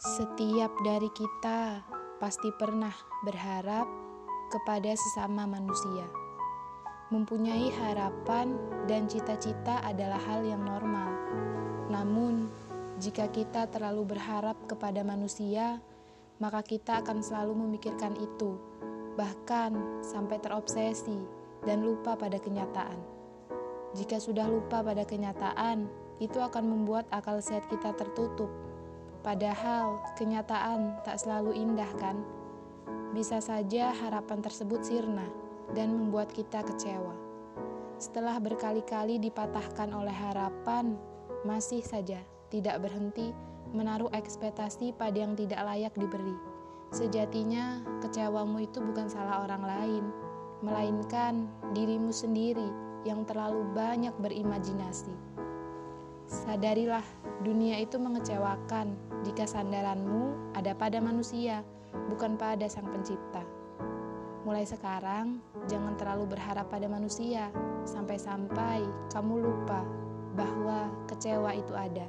Setiap dari kita pasti pernah berharap kepada sesama manusia. Mempunyai harapan dan cita-cita adalah hal yang normal. Namun, jika kita terlalu berharap kepada manusia, maka kita akan selalu memikirkan itu, bahkan sampai terobsesi dan lupa pada kenyataan. Jika sudah lupa pada kenyataan, itu akan membuat akal sehat kita tertutup Padahal kenyataan tak selalu indah kan? Bisa saja harapan tersebut sirna dan membuat kita kecewa. Setelah berkali-kali dipatahkan oleh harapan, masih saja tidak berhenti menaruh ekspektasi pada yang tidak layak diberi. Sejatinya, kecewamu itu bukan salah orang lain, melainkan dirimu sendiri yang terlalu banyak berimajinasi. Sadarilah, dunia itu mengecewakan jika sandaranmu ada pada manusia, bukan pada Sang Pencipta. Mulai sekarang, jangan terlalu berharap pada manusia, sampai-sampai kamu lupa bahwa kecewa itu ada.